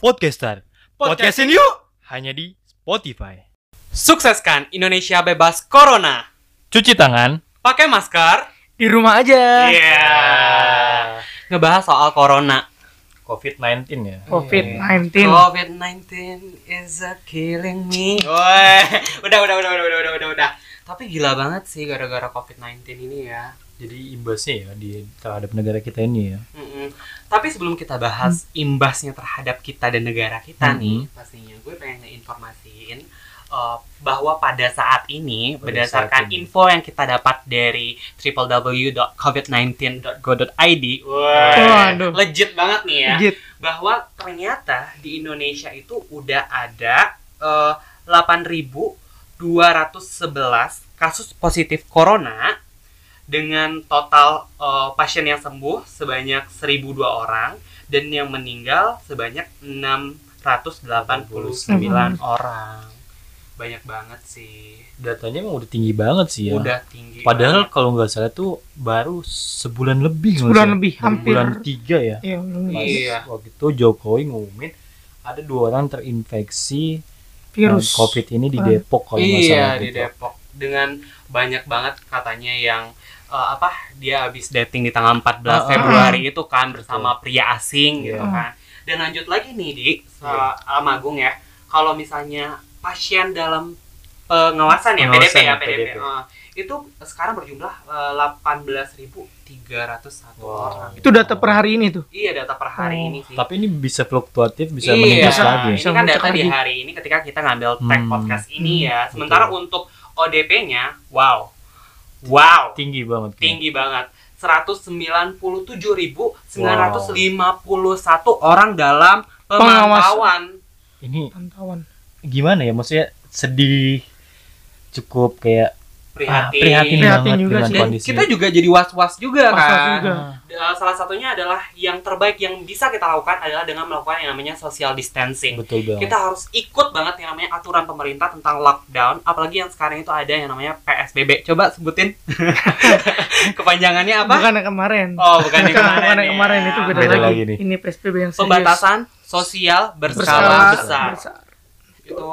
Podcaster, podcastin yuk! Hanya di Spotify. Sukseskan Indonesia bebas corona. Cuci tangan. Pakai masker. Di rumah aja. Iya. Yeah. Ngebahas soal corona. COVID-19 ya. COVID-19. COVID-19 is a killing me. Woi, udah, udah, udah, udah, udah, udah, udah. Tapi gila banget sih gara-gara COVID-19 ini ya. Jadi imbasnya ya di terhadap negara kita ini ya. Mm-mm. Tapi sebelum kita bahas imbasnya terhadap kita dan negara kita Mm-mm. nih, pastinya gue pengen informasiin uh, bahwa pada saat ini Pada berdasarkan saat ini. info yang kita dapat dari www.covid19.go.id, Waduh. legit banget nih ya, Legit. bahwa ternyata di Indonesia itu udah ada uh, 8.211 kasus positif corona dengan total uh, pasien yang sembuh sebanyak 1002 orang dan yang meninggal sebanyak 689 orang. Banyak banget sih. Datanya emang udah tinggi banget sih ya. Udah tinggi. Padahal banget. kalau nggak salah tuh baru sebulan lebih Sebulan sih? lebih, hampir. Bulan tiga ya. Iya, Iya. Waktu itu Jokowi ngumumin ada dua orang terinfeksi virus. COVID ini di Ah. Depok kalau nggak iya salah di gitu. Depok dengan banyak banget katanya yang uh, apa dia habis dating di tanggal 14 Ah, ah. Februari itu kan bersama pria asing gitu Iya. kan. Dan lanjut lagi nih di Iya. Agung ya. Kalau misalnya pasien dalam pengawasan ya Pengawasan PDP ya PDP, PDP. uh, itu sekarang berjumlah uh, 18.301 Wow. orang. Itu data per hari ini tuh. Iya data per hari Oh. ini sih. Tapi ini bisa fluktuatif, bisa iya, meningkat lagi. Ini bisa kan data di hari ini ketika kita ngambil tag Hmm. podcast ini Hmm. ya. Sementara untuk ODP-nya, wow, wow, Tinggi banget. Tinggi banget. 197.951 orang dalam pemantauan. Ini Pantauan. gimana ya? Maksudnya sedih, cukup kayak ah, Prihatin. prihatin, Prihatin banget juga sih. Dan kondisi. kita juga jadi was-was juga Was-was kan. juga. Eh, Salah satunya adalah yang terbaik yang bisa kita lakukan adalah dengan melakukan yang namanya social distancing. Betul banget. kita harus ikut banget yang namanya aturan pemerintah tentang lockdown apalagi yang sekarang itu ada yang namanya PSBB coba sebutin kepanjangannya apa Bukan yang kemarin. oh bukan yang Bukan kemarin, yang kemarin ya. itu beda, Beda lagi. lagi nih. Ini PSBB yang serius. pembatasan sosial berskala Berskala besar, besar. itu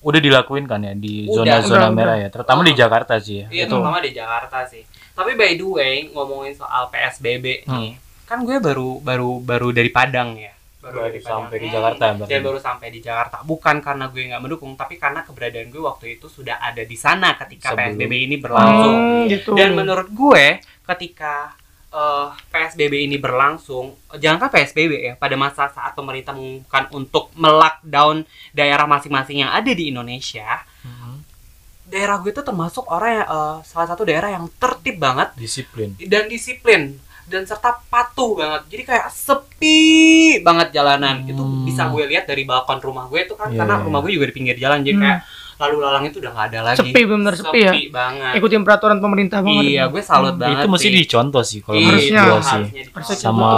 Udah dilakuin kan ya di zona-zona merah ya, terutama di Oh. Jakarta sih ya. iya Itu terutama di Jakarta sih tapi by the way ngomongin soal PSBB nih kan gue baru baru baru dari Padang ya Baru dari sampai di Hmm. Jakarta berarti. dan baru sampai di Jakarta bukan karena gue nggak mendukung tapi karena keberadaan gue waktu itu sudah ada di sana ketika Sebelum. PSBB ini berlangsung Hmm, gitu. Dan menurut gue ketika eh, PSBB ini berlangsung, jangankan PSBB ya, pada masa saat pemerintah mengumumkan untuk melockdown daerah masing-masing yang ada di Indonesia, Mhm. daerah gue itu termasuk orang yang eh, salah satu daerah yang tertib banget disiplin. dan disiplin dan serta patuh banget. Jadi kayak sepi banget jalanan. Itu Hmm. bisa gue lihat dari balkon rumah gue itu kan Iya, karena iya. rumah gue juga di pinggir jalan jadi Hmm. kayak lalu lalang itu udah nggak ada lagi. Sepi, bener sepi ya. banget. Ikutin peraturan pemerintah banget. Iya, gue salut Hmm. banget. itu mesti dicontoh sih kalau Iya, menurut Harusnya. gua harusnya sih. Harusnya Sama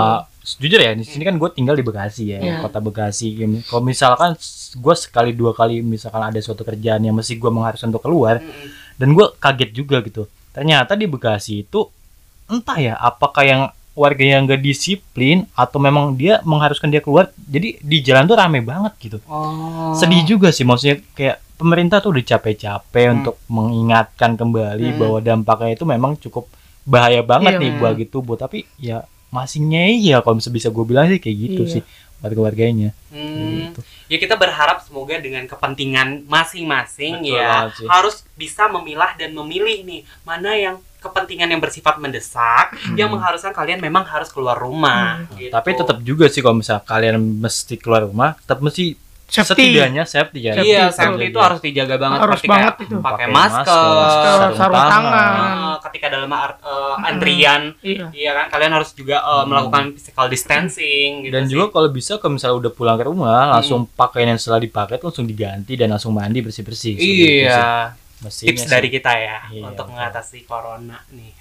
jujur ya di sini kan gue tinggal di Bekasi ya, Iya. kota Bekasi. Kalau misalkan gue sekali dua kali misalkan ada suatu kerjaan yang mesti gue mengharuskan untuk keluar Mm-mm. dan gue kaget juga gitu. Ternyata di Bekasi itu entah ya apakah yang warga yang gak disiplin atau memang dia mengharuskan dia keluar jadi di jalan tuh rame banget gitu Oh. sedih juga sih maksudnya kayak pemerintah tuh udah capek-capek Hmm. untuk mengingatkan kembali Hmm. bahwa dampaknya itu memang cukup bahaya banget Iya. nih buat gitu buat tapi ya masih ngeyel kalau bisa bisa gue bilang sih kayak gitu Iya. sih warga-warganya Hmm. gitu. Ya kita berharap semoga dengan kepentingan masing-masing Betul ya sih. harus bisa memilah dan memilih nih mana yang kepentingan yang bersifat mendesak yang mengharuskan kalian memang harus keluar rumah. Hmm. gitu. tapi tetap juga sih kalau misalnya kalian mesti keluar rumah tetap mesti Safety. setidaknya safety ya Iya, Safety safety itu harus dijaga banget. Harus ketika banget itu. Pakai Pakai masker, masker, sarung sarung tangan. eh, ketika dalam ar- eh, antrian, Iya. iya kan kalian harus juga Hmm. melakukan physical distancing gitu dan sih. juga kalau bisa kalau misalnya udah pulang ke rumah langsung pakaian yang setelah dipakai langsung diganti dan langsung mandi bersih bersih Iya, Mestinya tips sih. dari kita ya Iya, untuk betul. mengatasi corona nih.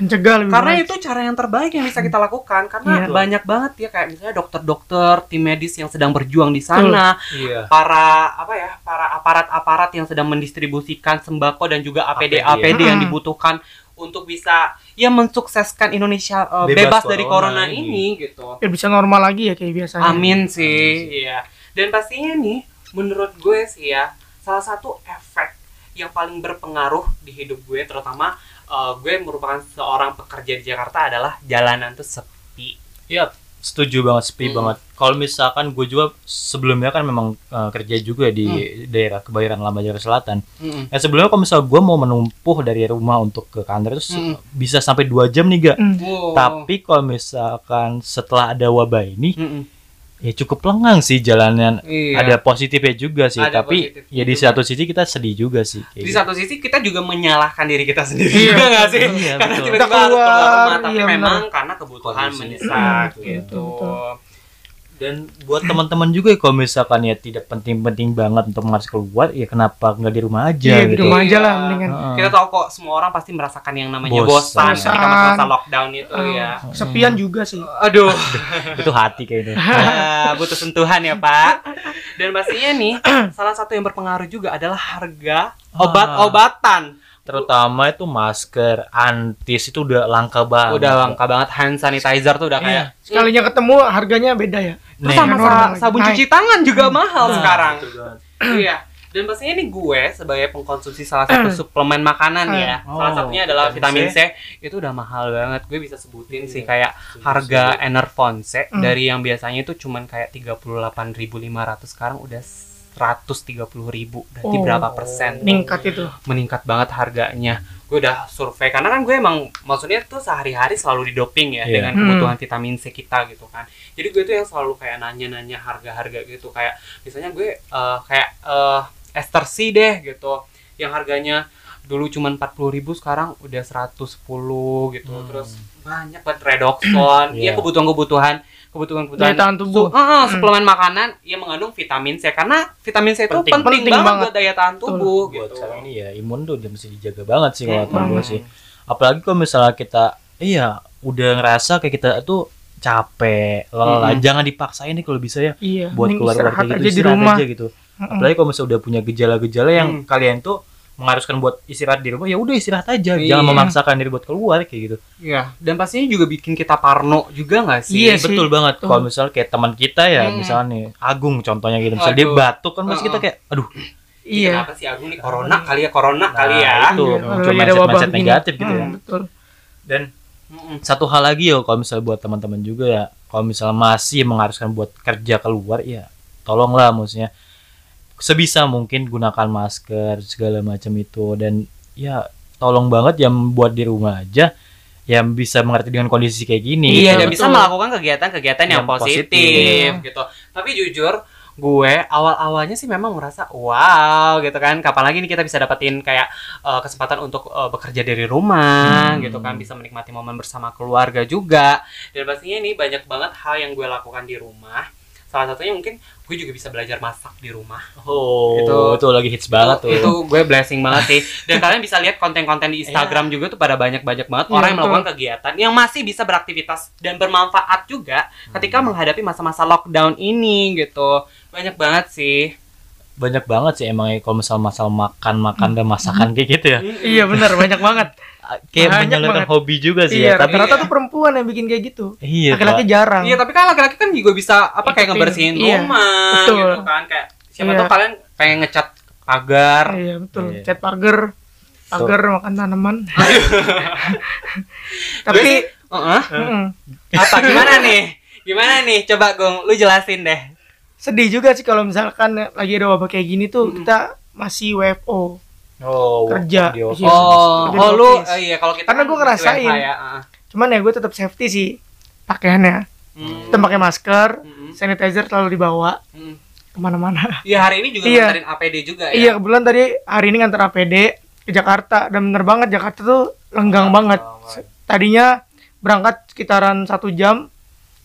Mencegah lebih Karena baik. itu cara yang terbaik yang bisa kita lakukan karena Iya. banyak banget ya kayak misalnya dokter-dokter, tim medis yang sedang berjuang di sana, iya para apa ya, para aparat-aparat yang sedang mendistribusikan sembako dan juga APD APD, APD, yang Hmm. dibutuhkan untuk bisa ya mensukseskan Indonesia uh, Bebas bebas, dari corona corona ini. ini gitu. Biar bisa normal lagi ya kayak biasanya. Amin sih, iya. Dan pastinya nih, menurut gue sih ya, salah satu efek yang paling berpengaruh di hidup gue, terutama uh, gue merupakan seorang pekerja di Jakarta adalah jalanan tuh sepi. Iya, setuju banget sepi Hmm. banget. Kalau misalkan gue juga sebelumnya kan memang uh, kerja juga di Hmm. daerah Kebayoran Lama Jakarta Selatan. Mm-mm. Ya sebelumnya kalau misal gue mau menumpuh dari rumah untuk ke kantor itu Hmm. bisa sampai dua jam nih gak. Hmm. Wow. Tapi kalau misalkan setelah ada wabah ini Mm-mm. Ya cukup lengang sih jalannya. Iya. Ada positifnya juga sih, Ada tapi ya di satu sisi kita sedih juga sih. kayak di gitu. satu sisi kita juga menyalahkan diri kita sendiri Iya, juga nggak sih iya, karena betul. tiba-tiba keluar keluar, rumah tapi iya, memang benar. karena kebutuhan mendesak Hmm, gitu betul, Dan buat teman-teman juga ya kalau misalkan ya tidak penting-penting banget untuk harus keluar, ya kenapa nggak di rumah aja Iya, di gitu. rumah aja lah mendingan. Heeh. kita tahu kok semua orang pasti merasakan yang namanya Bosan. bosan ketika masa lockdown itu Eh, ya Kesepian juga sih. aduh itu hati kayaknya. Ah, butuh sentuhan ya pak dan pastinya nih salah satu yang berpengaruh juga adalah harga obat-obatan Terutama itu masker, antis itu udah langka banget. udah langka banget hand sanitizer tuh udah kayak Sekalinya ketemu harganya beda ya. Terus sama sa- sabun cuci tangan juga mahal Nah, sekarang. Iya. Dan pastinya nih gue sebagai pengkonsumsi salah satu suplemen makanan ya. Oh, salah satunya adalah vitamin vitamin C. Itu udah mahal banget. Gue bisa sebutin sih kayak harga Enervon-C Hmm. dari yang biasanya itu cuman kayak 38.500 sekarang udah 130.000. Berarti Oh, berapa persen? Ningkat itu. meningkat banget harganya. Gue udah survei karena kan gue emang maksudnya tuh sehari-hari selalu didoping ya Iya. dengan Hmm. kebutuhan vitamin C kita gitu kan. Jadi gue tuh yang selalu kayak nanya-nanya harga-harga gitu kayak misalnya gue eh, kayak eh ester C deh gitu yang harganya dulu cuma 40.000 sekarang udah 110 gitu. Hmm. Terus banyak banget redoxon, Iya. ya kebutuhan-kebutuhan kebutuhan-kebutuhan Daya tahan tubuh. su- Heeh, Hmm. suplemen makanan yang mengandung vitamin C karena vitamin C itu Penting. penting, Penting banget, banget. buat daya tahan tubuh buat gitu. sekarang ini ya imun tuh udah mesti dijaga banget sih kalau Hmm. kata gue sih apalagi kalau misalnya kita iya udah ngerasa kayak kita tuh capek lelah Hmm. jangan dipaksain nih kalau bisa ya Iya. buat mending keluar keluar istirahat kayak gitu aja di rumah. aja gitu Mm-mm. apalagi kalau misalnya udah punya gejala-gejala yang Hmm. kalian tuh mengharuskan buat istirahat di rumah ya udah istirahat aja Iya. jangan memaksakan diri buat keluar kayak gitu Iya, dan pastinya juga bikin kita parno juga nggak sih? Iya sih. betul banget Betul. kalau misalnya kayak teman kita ya Hmm. misalnya nih Agung contohnya gitu misalnya dia batuk kan pasti kita Uh-uh. kayak aduh Iya. Kenapa sih Agung nih corona kali ya corona kali Nah, ya? itu. Iya, muncul lagi ada mindset- wabah mindset gini. negatif gitu ya. Hmm, Betul. dan Mm-mm. satu hal lagi ya kalau misalnya buat teman-teman juga ya kalau misalnya masih mengharuskan buat kerja keluar ya tolonglah maksudnya sebisa mungkin gunakan masker segala macam itu dan ya tolong banget yang buat di rumah aja yang bisa mengerti dengan kondisi kayak gini Iya, gitu. dan bisa betul. melakukan kegiatan-kegiatan yang, Yang positif, positif. gitu. Tapi jujur, gue awal-awalnya sih memang merasa wow gitu kan. Kapan lagi nih kita bisa dapetin kayak eh, kesempatan untuk eh, bekerja dari rumah Hmm. gitu kan, bisa menikmati momen bersama keluarga juga. Dan pastinya ini banyak banget hal yang gue lakukan di rumah. Salah satunya mungkin gue juga bisa belajar masak di rumah. oh itu, Itu- lagi hits banget itu, tuh itu gue blessing banget sih. Dan kalian bisa lihat konten-konten di Instagram juga tuh pada banyak-banyak banget Iya, orang yang betul. melakukan kegiatan yang masih bisa beraktivitas dan bermanfaat juga ketika menghadapi masa-masa lockdown ini gitu. Banyak banget sih. banyak banget sih emang ya kalau misalnya masalah makan makan dan masakan kayak gitu ya Iya benar banyak banget. kayak Banyak menyalurkan banget. hobi juga sih Iya, ya tapi rata-rata tuh perempuan yang bikin kayak gitu. iya Laki-laki jarang. Iya, tapi kan laki-laki kan juga bisa apa kayak ngebersihin Iya, rumah betul. gitu kan kayak siapa Iya. tahu kalian pengen ngecat pagar. Iya betul. Iya. Cat pagar, pagar makan tanaman. Tapi sih, Heeh. mm, apa gimana nih? Gimana nih? Coba Gong, lu jelasin deh. sedih juga sih kalau misalkan lagi ada wabah kayak gini tuh Mm-mm. kita masih WFO. Oh Kerja. di office. Oh, oh lu oh iya kalau kita Karena kan gua ngerasain. Ya, heeh. Cuman ya gue tetap safety sih pakaiannya. Hmm. Kita pakai masker, Mm-mm. sanitizer selalu dibawa Mm. ke mana-mana. Iya hari ini juga Iya. nganterin APD juga ya. Iya kebetulan tadi hari ini nganter APD ke Jakarta dan bener banget Jakarta tuh lenggang banget. Tadinya berangkat sekitaran satu jam,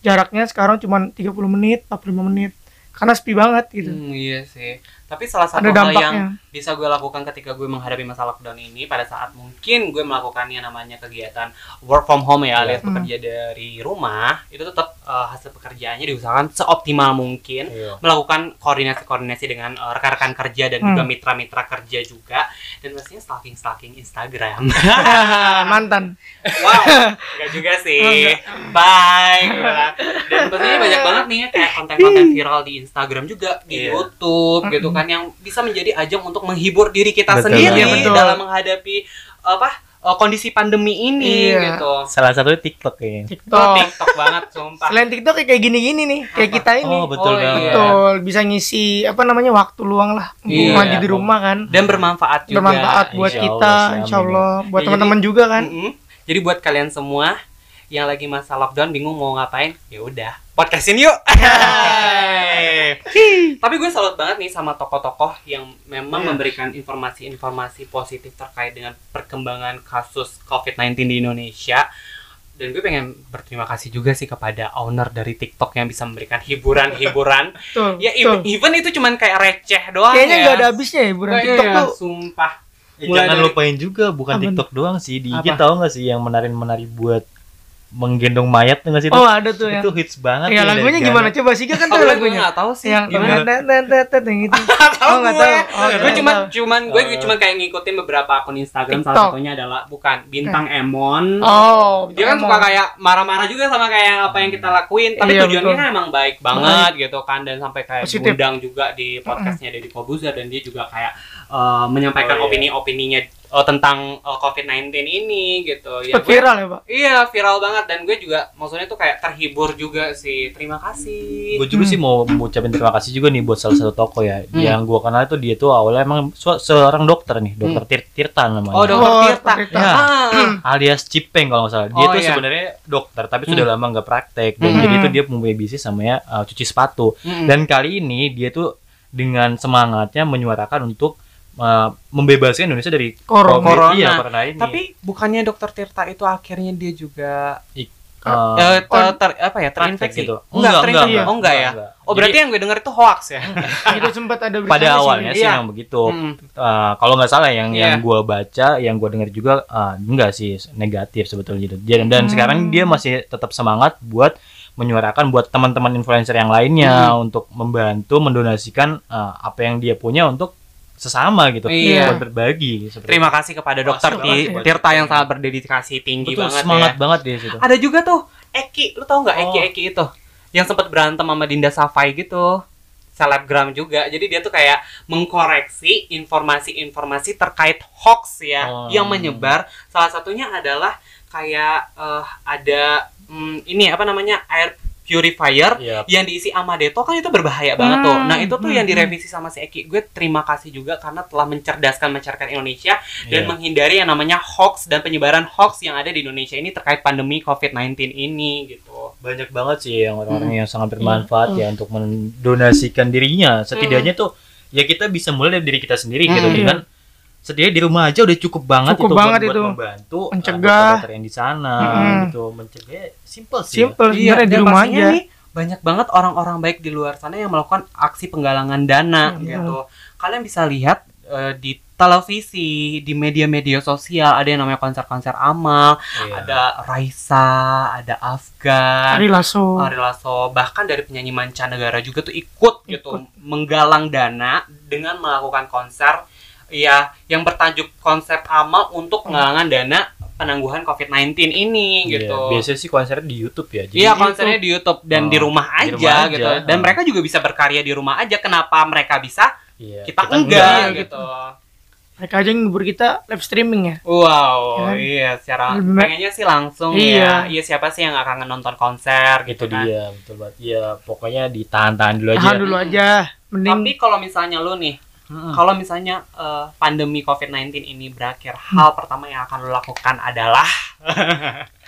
jaraknya sekarang cuma 30 menit, 45 menit. karena sepi banget gitu Hmm, iya sih. Tapi salah satu hal yang bisa gue lakukan ketika gue menghadapi masa lockdown ini pada saat mungkin gue melakukan yang namanya kegiatan work from home ya alias Hmm. bekerja dari rumah itu tetap eh, hasil pekerjaannya diusahakan seoptimal mungkin Iya. melakukan koordinasi-koordinasi dengan eh, rekan-rekan kerja dan juga Hmm. mitra-mitra kerja juga dan pastinya stalking-stalking Instagram. mantan wow, enggak juga sih. Bye. Dan pastinya banyak banget nih ya kayak konten-konten viral di Instagram juga, di Iya. YouTube gitu kan yang bisa menjadi ajang untuk menghibur diri kita Betul. sendiri Iya, betul. dalam menghadapi apa eh, kondisi pandemi ini Iya. gitu. Salah satunya TikTok kayaknya. Itu TikTok TikTok banget sumpah. selain TikTok kayak kayak gini-gini nih kayak Apa? kita ini Oh, betul Oh, iya. banget. betul bisa ngisi apa namanya waktu luang lah Iya. mandi di rumah kan Dan bermanfaat juga. bermanfaat buat Insya kita Allah insya. Allah buat Ya, teman-teman juga kan Mm-mm. Jadi buat kalian semua yang lagi masa lockdown bingung mau ngapain, ya udah podcastin yuk. Tapi gue salut banget nih sama tokoh-tokoh yang memang Iya. memberikan informasi-informasi positif terkait dengan perkembangan kasus COVID-19 di Indonesia. Dan gue pengen berterima kasih juga sih kepada owner dari TikTok yang bisa memberikan hiburan-hiburan. Ya even, even itu cuman kayak receh doang kayaknya ya. nggak ada habisnya ya hiburan Iya, TikTok iya, tuh sumpah. Eh, Mulai jangan dari- lupain juga bukan Apa TikTok doang sih di IG Apa? tahu nggak sih yang menarik-menari buat menggendong mayat tuh nggak sih itu? oh ada tuh ya itu hits banget ya tuh lagunya gimana coba sih kan Oh, tahu gue lagunya nggak tahu sih. yang gimana? tet, tet, tet, tet, yang itu tahu Oh, nggak gue. tahu. Oh, gue nggak cuman gue Eh. cuma kayak ngikutin beberapa akun Instagram salah satunya adalah bukan bintang Emon. oh Dia kan suka kayak marah-marah juga sama kayak apa yang kita lakuin, tapi Iya, tujuannya kan emang baik banget gitu kan dan sampai kayak diundang juga di podcastnya Deddy Kobuzer dan dia juga kayak eh, menyampaikan Oh, iya. opini-opininya eh, tentang eh, COVID-19 ini gitu. Ya, gue- viral ya pak Iya viral banget dan gue juga maksudnya tuh kayak terhibur juga sih. Terima kasih. gue juga Hmm. sih mau mengucapin terima kasih juga nih buat salah satu toko ya Hmm. yang gue kenal itu dia tuh awalnya emang su- seorang dokter nih dokter Tir- Tirta namanya Oh, dokter Oh, Tirta. Ya. Ah. alias Cipeng kalau nggak salah dia Oh, tuh iya. sebenarnya dokter tapi sudah Hmm. lama nggak praktek dan Hmm. jadi tuh dia mempunyai bisnis namanya uh, cuci sepatu Mm-mm. dan kali ini dia tuh dengan semangatnya menyuarakan untuk uh, membebaskan Indonesia dari Corona. COVID. Corona. Iya, corona ini. Tapi bukannya dokter Tirta itu akhirnya dia juga Uh, eh, ter, oh, ter- apa ya terinfeksi? gitu. Enggak, terinfeksi. enggak. Oh enggak ya. Oh berarti Jadi, yang gue denger itu hoax ya? itu sempat ada pada awalnya sih Iya. memang begitu. Mm. Uh, kalau nggak salah yang Iya. yang gua baca, yang gua dengar juga uh, enggak sih negatif sebetulnya gitu. Dan, dan Hmm. sekarang dia masih tetap semangat buat menyuarakan buat teman-teman influencer yang lainnya Hmm. untuk membantu mendonasikan uh, apa yang dia punya untuk sesama gitu. Iya. Buat berbagi seperti Terima kasih kepada dokter Makasih Ti- banget. Tirta yang sangat berdedikasi tinggi Betul, banget semangat ya. banget dia situ. Ada juga tuh Eki, lu tau nggak Eki Oh. Eki itu yang sempat berantem sama Dinda Safai gitu selebgram juga jadi dia tuh kayak mengkoreksi informasi-informasi terkait hoax ya Oh. yang menyebar salah satunya adalah kayak eh, ada mm, ini apa namanya air purifier Iya. yang diisi amadeto kan itu berbahaya banget tuh. Hmm, Nah itu tuh hmm, yang direvisi sama si Eki. Gue terima kasih juga karena telah mencerdaskan masyarakat Indonesia dan Iya. menghindari yang namanya hoax dan penyebaran hoax yang ada di Indonesia ini terkait pandemi COVID-19 ini gitu. banyak banget sih yang orang-orang Hmm. yang sangat bermanfaat ya untuk mendonasikan dirinya setidaknya Hmm. tuh ya kita bisa mulai dari diri kita sendiri gitu Hmm. Setidaknya di rumah aja udah cukup banget Cukup itu banget buat, itu. buat membantu uh, Mencegah. yang di sana Hmm. gitu mencegah simple sih ya. simple sebenarnya di dan rumah aja nih banyak banget orang-orang baik di luar sana yang melakukan aksi penggalangan dana Iya. gitu. Kalian bisa lihat eh, di televisi, di media-media sosial ada yang namanya konser-konser amal, Iya. ada Raisa, ada Afgan, Ari Lasso Ari Lasso, bahkan dari penyanyi mancanegara juga tuh ikut gitu menggalang dana dengan melakukan konser ya yang bertajuk konsep amal untuk penggalangan dana penangguhan COVID-19 ini Iya, gitu. biasanya sih konser di YouTube ya jadi Iya konsernya di YouTube dan Oh, di rumah di aja rumah aja. gitu. Dan Oh. mereka juga bisa berkarya di rumah aja. Kenapa mereka bisa? iya, Kita, enggak, enggak, gitu. mereka aja yang ngibur kita live streaming ya Wow, Kan? iya secara Lebih pengennya sih langsung Iya. ya. Iya siapa sih yang kangen nonton konser itu gitu kan. dia betul banget ya pokoknya ditahan-tahan dulu aja tahan dulu aja mending Tapi kalau misalnya lu nih, Mm-mm. kalau misalnya eh, pandemi COVID-19 ini berakhir, hal pertama yang akan lu lakukan adalah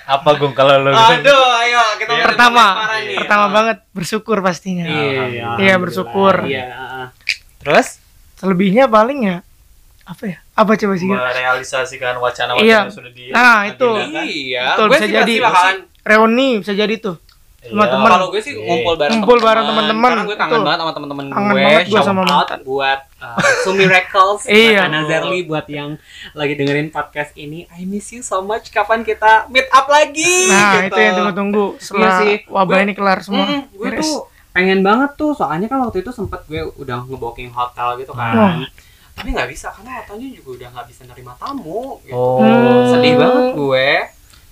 apa gung kalau lo Aduh, ayo kita mulai pertama nih. pertama Oh. banget bersyukur pastinya Iya, Iya, bersyukur. Iya. Terus? selebihnya paling ya apa ya apa coba sih merealisasikan wacana-wacana Iya. yang sudah di Nah, itu. Iya, Betul, gue bisa sih jadi. bakalan reuni bisa jadi tuh Sama Iya. teman. Kalau gue sih ngumpul bareng Ngumpul bareng teman-teman, Karena gue kangen betul. banget sama teman-teman Kangen gue. banget gue sama out buat uh, Sumi Records, Iya. buat Ana Zerli, buat yang lagi dengerin podcast ini. I miss you so much. Kapan kita meet up lagi? Nah, Gitu. itu yang tunggu-tunggu setelah Iya sih. wabah Gue- ini kelar semua. Mm-mm, gue Beres. tuh pengen banget tuh soalnya kan waktu itu sempet gue udah ngebooking hotel gitu kan Wah. tapi nggak bisa karena hotelnya juga udah nggak bisa nerima tamu gitu. Oh. Hmm. sedih banget gue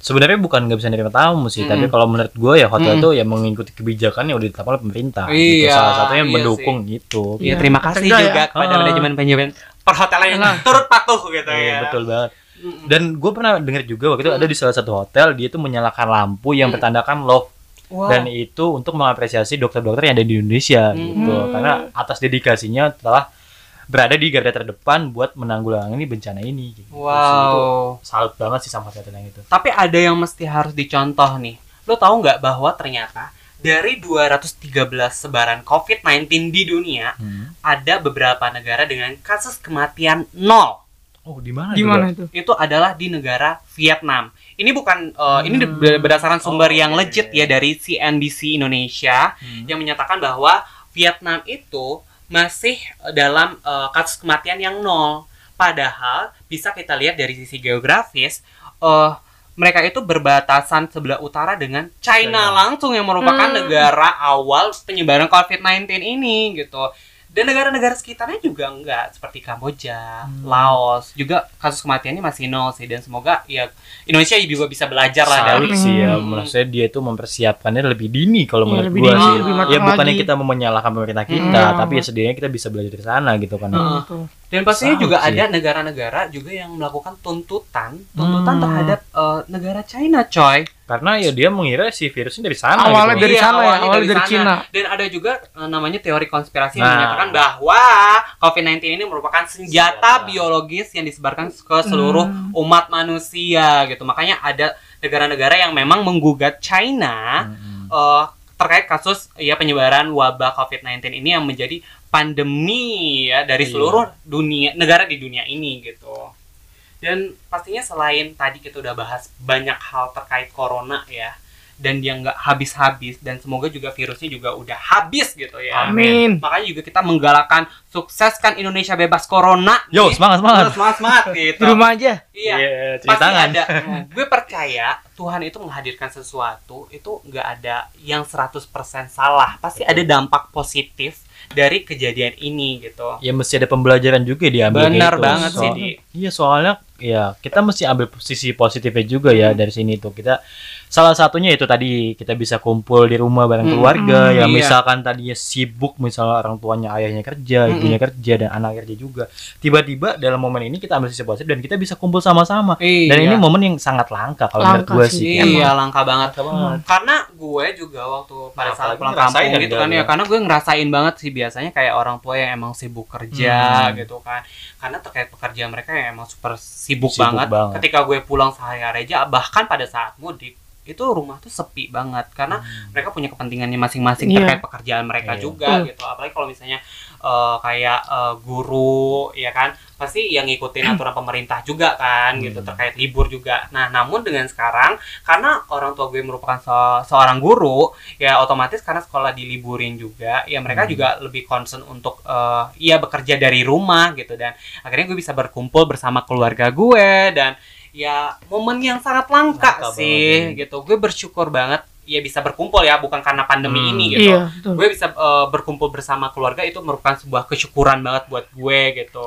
Sebenarnya bukan nggak bisa nerima tamu sih, Mm-mm. tapi kalau menurut gue ya hotel Mm-mm. itu ya mengikuti kebijakan yang udah ditetapkan oleh pemerintah. gitu. Iya, Salah satunya iya mendukung gitu. ya Iya, terima kasih cegah ya. juga kepada Ah. manajemen manajemen perhotelan yang Nah. turut patuh gitu Iya, ya betul banget. Dan gue pernah dengar juga waktu itu Hmm. ada di salah satu hotel dia tuh menyalakan lampu yang Hmm. bertandakan love Wow. dan itu untuk mengapresiasi dokter-dokter yang ada di Indonesia Hmm. gitu. Karena atas dedikasinya telah berada di garda terdepan buat menanggulangi bencana ini. Gitu. Sih, itu wow salut banget sih sama hotel yang itu. tapi ada yang mesti harus dicontoh nih lo tahu nggak bahwa ternyata dari 213 sebaran COVID-19 di dunia Hmm. ada beberapa negara dengan kasus kematian nol Oh, di mana? Di mana itu? itu adalah di negara Vietnam. Ini bukan uh, ini Hmm. ber- berdasarkan sumber Oh, yang oke, legit ya dari CNBC Indonesia Hmm. yang menyatakan bahwa Vietnam itu masih uh, dalam uh, kasus kematian yang nol. Padahal bisa kita lihat dari sisi geografis uh, mereka itu berbatasan sebelah utara dengan China China. langsung yang merupakan Hmm. negara awal penyebaran COVID-19 ini gitu. Dan negara-negara sekitarnya juga enggak seperti Kamboja, Hmm. Laos juga kasus kematiannya masih nol sih dan semoga ya Indonesia juga bisa belajar lah dari sih ya, Hmm. maksudnya dia itu mempersiapkannya lebih dini kalau Iya, menurut lebih gua dini, sih. lebih Ya bukannya lagi. kita mau menyalahkan pemerintah kita, Hmm. tapi ya setidaknya kita bisa belajar dari sana gitu kan. Heeh. Dan pastinya juga sih. ada negara-negara juga yang melakukan tuntutan, tuntutan Hmm. terhadap eh, negara China, coy. Karena ya dia mengira si virusnya dari sana Awalnya gitu. dari Iya, sana ya, awalnya awalnya dari sana. Cina. Dan ada juga eh, namanya teori konspirasi yang Nah. menyatakan bahwa COVID-19 ini merupakan senjata Senjata. biologis yang disebarkan ke seluruh Hmm. umat manusia gitu. Makanya ada negara-negara yang memang menggugat China Mm-mm. eh, terkait kasus ya penyebaran wabah COVID-19 ini yang menjadi pandemi ya dari Iya. seluruh dunia negara di dunia ini gitu. Dan pastinya selain tadi kita udah bahas banyak hal terkait corona ya dan dia nggak habis-habis dan semoga juga virusnya juga udah habis gitu ya. Amin. Makanya juga kita menggalakkan sukseskan Indonesia bebas corona. Yo, nih. semangat semangat. semangat semangat gitu. Di rumah aja. Iya cuci pasti tangan. ada gue percaya Tuhan itu menghadirkan sesuatu itu nggak ada yang 100% salah pasti ada dampak positif dari kejadian ini gitu Ya mesti ada pembelajaran juga diambil benar gitu. banget sih Soal- di Iya soalnya ya kita mesti ambil sisi positifnya juga ya Hmm. dari sini tuh kita salah satunya itu tadi kita bisa kumpul di rumah bareng Hmm. keluarga Hmm, yang iya. misalkan tadinya sibuk misalnya orang tuanya ayahnya kerja Hmm. ibunya kerja dan anak kerja juga tiba-tiba dalam momen ini kita ambil sisi positif dan kita bisa kumpul sama-sama iya. dan ini momen yang sangat langka kalau menurut gue sih, sih iya langka banget Langka banget. karena gue juga waktu pada Nah, saat pulang kampung gitu kan ya ya. karena gue ngerasain banget sih biasanya kayak orang tua yang emang sibuk kerja Hmm. gitu kan karena terkait pekerjaan mereka yang emang super sibuk, Sibuk banget. banget. ketika gue pulang sehari-hari aja bahkan pada saat mudik itu rumah tuh sepi banget karena Hmm. mereka punya kepentingannya masing-masing Iya. terkait pekerjaan mereka Iya. juga gitu apalagi kalau misalnya eh, kayak eh, guru ya kan pasti yang ngikutin aturan pemerintah juga kan gitu Hmm. terkait libur juga nah namun dengan sekarang karena orang tua gue merupakan se- seorang guru ya otomatis karena sekolah diliburin juga ya mereka Hmm. juga lebih concern untuk eh, ya bekerja dari rumah gitu dan akhirnya gue bisa berkumpul bersama keluarga gue dan ya momen yang sangat langka Langka sih banget, gitu gue bersyukur banget ya bisa berkumpul ya bukan karena pandemi Hmm. ini gitu Iya, betul. gue bisa eh, berkumpul bersama keluarga itu merupakan sebuah kesyukuran banget buat gue gitu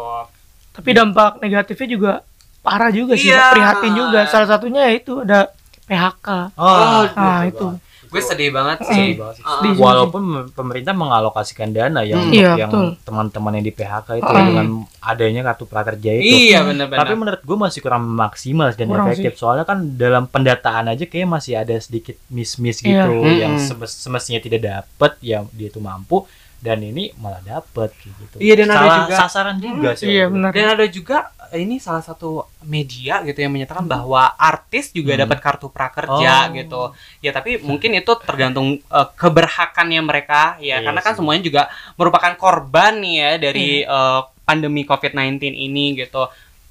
Tapi dampak negatifnya juga parah juga sih, Iya. prihatin juga. Salah satunya ya itu ada PHK. Oh, Nah, itu. Gue sedih banget Hmm. sih Sedih banget sih. Ah, Sedih. Walaupun pemerintah mengalokasikan dana ya Hmm. untuk Iya, yang teman-teman yang di PHK itu Hmm. dengan adanya kartu prakerja itu. iya bener-bener Tapi menurut gue masih kurang maksimal dan Kurang efektif. Soalnya kan dalam pendataan aja kayak masih ada sedikit miss-miss gitu Iya. yang Mm-mm. semes- semestinya tidak dapat yang dia tuh mampu dan ini malah dapat gitu. Iya, dan ada Salah juga- sasaran juga sih. Iya, benar. dan ada juga ini salah satu media gitu yang menyatakan bahwa artis juga Hmm. dapat kartu prakerja Oh. gitu ya tapi mungkin itu tergantung eh, keberhakannya mereka ya Iya karena kan sih. semuanya juga merupakan korban nih ya dari eh, pandemi COVID-19 ini gitu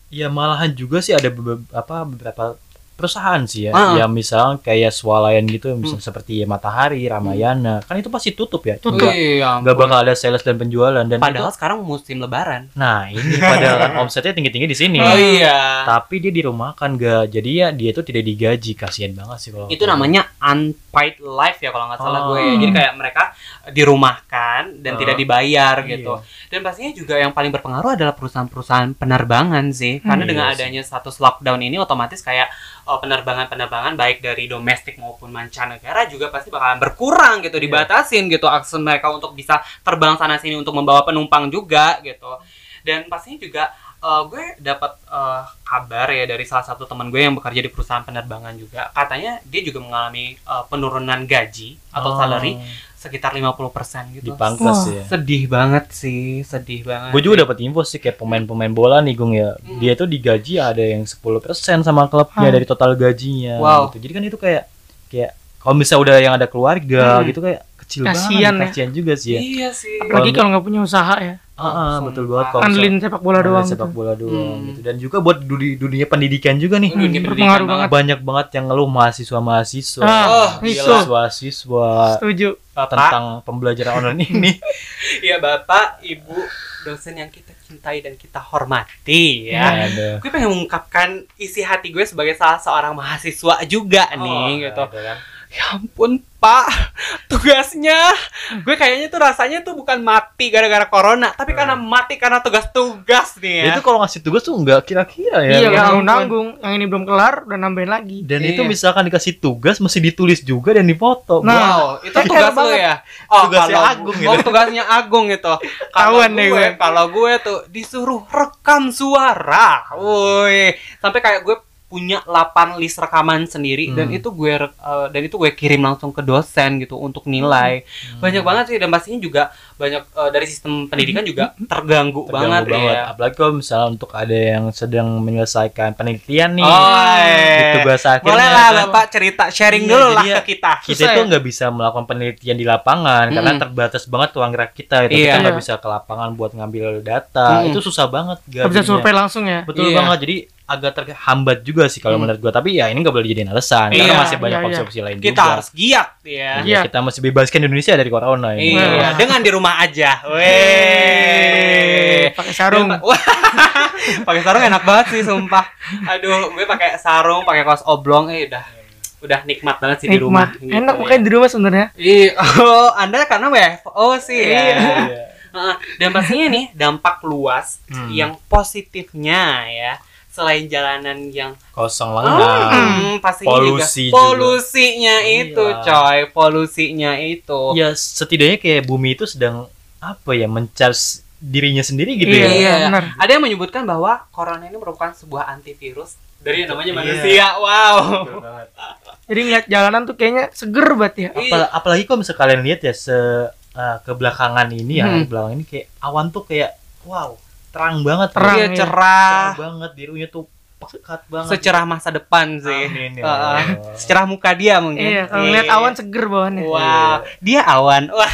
Ya malahan juga sih ada beberapa, apa, beberapa perusahaan sih ya. Ah. Ya misal kayak swalayan gitu, misal seperti Matahari, Ramayana, kan itu pasti tutup ya. Tutup. Nggak- Iya, nggak bakal ada sales dan penjualan dan Padahal itu- sekarang musim lebaran. nah ini padahal kan omsetnya tinggi-tinggi di sini. Oh iya. Tapi dia dirumahkan gak, jadi ya dia tuh tidak digaji, kasihan banget sih kalau Itu namanya unpaid life ya kalau nggak salah Oh. gue. Jadi kayak mereka dirumahkan dan Oh. tidak dibayar Iya. gitu. Dan pastinya juga yang paling berpengaruh adalah perusahaan-perusahaan penerbangan sih. Karena Hmm, dengan iya sih. adanya status lockdown ini otomatis kayak penerbangan-penerbangan baik dari domestik maupun mancanegara juga pasti bakalan berkurang gitu, Iya. dibatasin gitu akses mereka untuk bisa terbang sana sini untuk membawa penumpang juga gitu. Dan pastinya juga eh, gue dapat eh, kabar ya dari salah satu teman gue yang bekerja di perusahaan penerbangan juga. Katanya dia juga mengalami eh, penurunan gaji atau Oh, salary sekitar 50% gitu. dipangkas Wah. ya. Sedih banget sih, sedih banget. Gue juga dapat info sih kayak pemain-pemain bola nih Gung ya. Hmm. Dia tuh digaji ada yang 10% sama klubnya Hah. dari total gajinya Wow. gitu. Jadi kan itu kayak kayak kalau misalnya udah yang ada keluarga Hmm. gitu kayak kecil Kasian banget, ya. kasihan juga sih ya. Iya sih. Apalagi kalau nggak punya usaha ya. Ah, ah, betul banget kalau Andelin sepak bola doang sepak gitu. bola doang Hmm. gitu. Dan juga buat dunia, dunia pendidikan juga nih. Dunia Hmm, pendidikan berpengaruh banget. Banyak banget yang ngeluh mahasiswa-mahasiswa. Ah, Oh, siswa-siswa Setuju. Bapak, tentang pembelajaran online ini. iya Bapak, Ibu, dosen yang kita cintai dan kita hormati ya. Ada. Gue pengen mengungkapkan isi hati gue sebagai salah seorang mahasiswa juga nih gitu. ada kan. Ya ampun Pak, tugasnya gue kayaknya tuh rasanya tuh bukan mati gara-gara corona, tapi karena mati karena tugas-tugas nih ya. Itu kalau ngasih tugas tuh nggak kira-kira ya. Iya, ya ampun. nanggung-nanggung. Yang ini belum kelar, udah nambahin lagi. Dan Iya. itu misalkan dikasih tugas mesti ditulis juga dan dipoto. Nah, Wow, itu tugas lo ya? Oh, Tugasnya kalau- Agung Oh, gitu. tugasnya Agung itu. Kalau Tahuan deh gue. Kalau gue tuh disuruh rekam suara. Woi, sampai kayak gue punya 8 list rekaman sendiri dan Hmm. itu gue eh, dan itu gue kirim langsung ke dosen gitu untuk nilai. Hmm. Banyak banget sih dan pastinya juga banyak eh, dari sistem pendidikan juga terganggu, Terganggu banget, banget. ya. Apalagi kalau misalnya untuk ada yang sedang menyelesaikan penelitian nih. Oh, di tugas akhirnya. Boleh lah kan. Bapak cerita sharing Iya, dulu lah ya ke kita. kita itu ya? nggak bisa melakukan penelitian di lapangan karena Mm-mm. terbatas banget ruang gerak kita itu Iya. kita nggak Iya. bisa ke lapangan buat ngambil data Mm-mm. itu susah banget Nggak bisa survei langsung ya. betul Iya. banget jadi agak terhambat juga sih kalau Hmm. menurut gua tapi ya ini nggak boleh dijadiin alasan Iya, karena masih banyak iya, iya. opsi-opsi lain Kita juga harus giat ya. Iya, Iya. kita masih bebaskan Indonesia dari corona ini Iya, Wah. dengan di rumah aja. Eh, Weh. Pakai sarung. Wah, pakai sarung enak banget sih sumpah. Aduh, gue pakai sarung, pakai kaos oblong eh udah udah nikmat banget sih di rumah. Gitu Enak ya. makanya di rumah sebenarnya. Iya, oh, Anda karena WFO sih ya. Iya. Heeh. Dan pastinya nih dampak luas Hmm. yang positifnya ya. Selain jalanan yang kosong lengang hmm, pastinya Polusi juga juga. polusinya itu, Iya. coy. Polusinya itu. ya setidaknya kayak bumi itu sedang apa ya mencharge dirinya sendiri gitu Iya, ya Iya. benar. Ada yang menyebutkan bahwa corona ini merupakan sebuah antivirus dari yang namanya Iya. manusia. Wow. Betul banget. Jadi ngeliat jalanan tuh kayaknya seger banget ya. Iya. Apal- apalagi kalau misalnya kalian lihat ya se uh, ke belakangan ini ya Hmm. belakang ini kayak awan tuh kayak wow terang banget Terang, Iya, iya. cerah. Cerah banget birunya tuh pekat banget Secerah masa depan sih. Amin ya. Allah. Secerah muka dia mungkin. Iya, kalau ngeliat Iya. awan seger bawaannya. Wow, dia awan. Wah.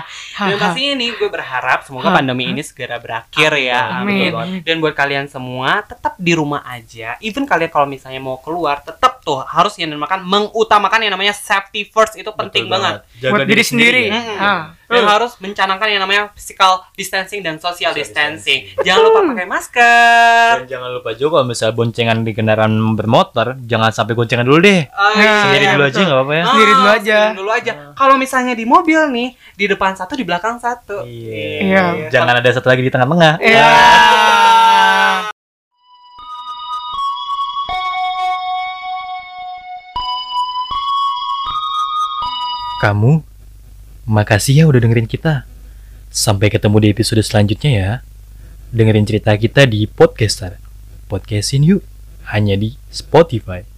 Dan pastinya nih gue berharap semoga pandemi ini segera berakhir ya. Amin. Betul banget. Dan buat kalian semua tetap di rumah aja. Even kalian kalau misalnya mau keluar tetap tuh harus yang dinamakan mengutamakan yang namanya safety first itu penting Betul banget. Jaga Buat diri sendiri. ya. Mm-mm. Ah, Dan harus mencanangkan yang namanya physical distancing dan social Social distancing. distancing. Jangan lupa pakai masker. Dan jangan lupa juga kalau misalnya boncengan di kendaraan bermotor, jangan sampai goncengan dulu deh. Oh, Nah, Sendiri iya, dulu aja nggak apa-apa ya. Sendiri dulu aja. sendiri dulu aja. Kalau misalnya di mobil nih, di depan satu, di belakang satu. Iya. Jangan ada satu lagi di tengah-tengah. Iya. Kamu, makasih ya udah dengerin kita. Sampai ketemu di episode selanjutnya ya. Dengerin cerita kita di Podcaster. Podcastin yuk, hanya di Spotify.